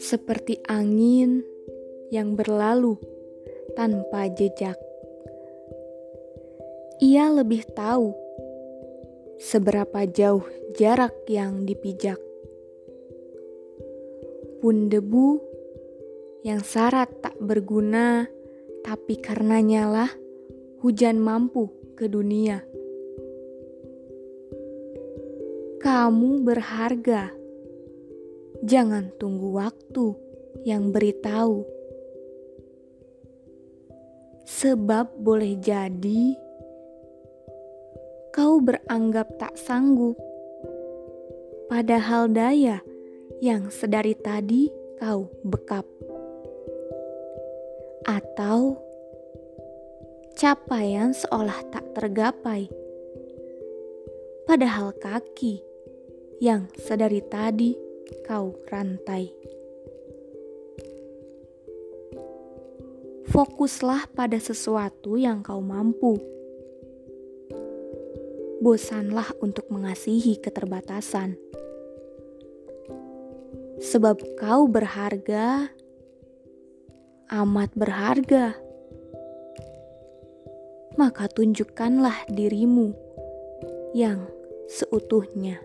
Seperti angin yang berlalu tanpa jejak, ia lebih tahu seberapa jauh jarak yang dipijak. Pun debu yang syarat tak berguna, tapi karenanya lah hujan mampu ke dunia. Kamu berharga. Jangan tunggu waktu yang beritahu. Sebab boleh jadi kau beranggap tak sanggup. Padahal daya yang sedari tadi kau bekap. Atau capaian seolah tak tergapai. Padahal kaki yang sedari tadi kau rantai. Fokuslah pada sesuatu yang kau mampu. Bosanlah untuk mengasihi keterbatasan sebab kau berharga, amat berharga. Maka tunjukkanlah dirimu yang seutuhnya.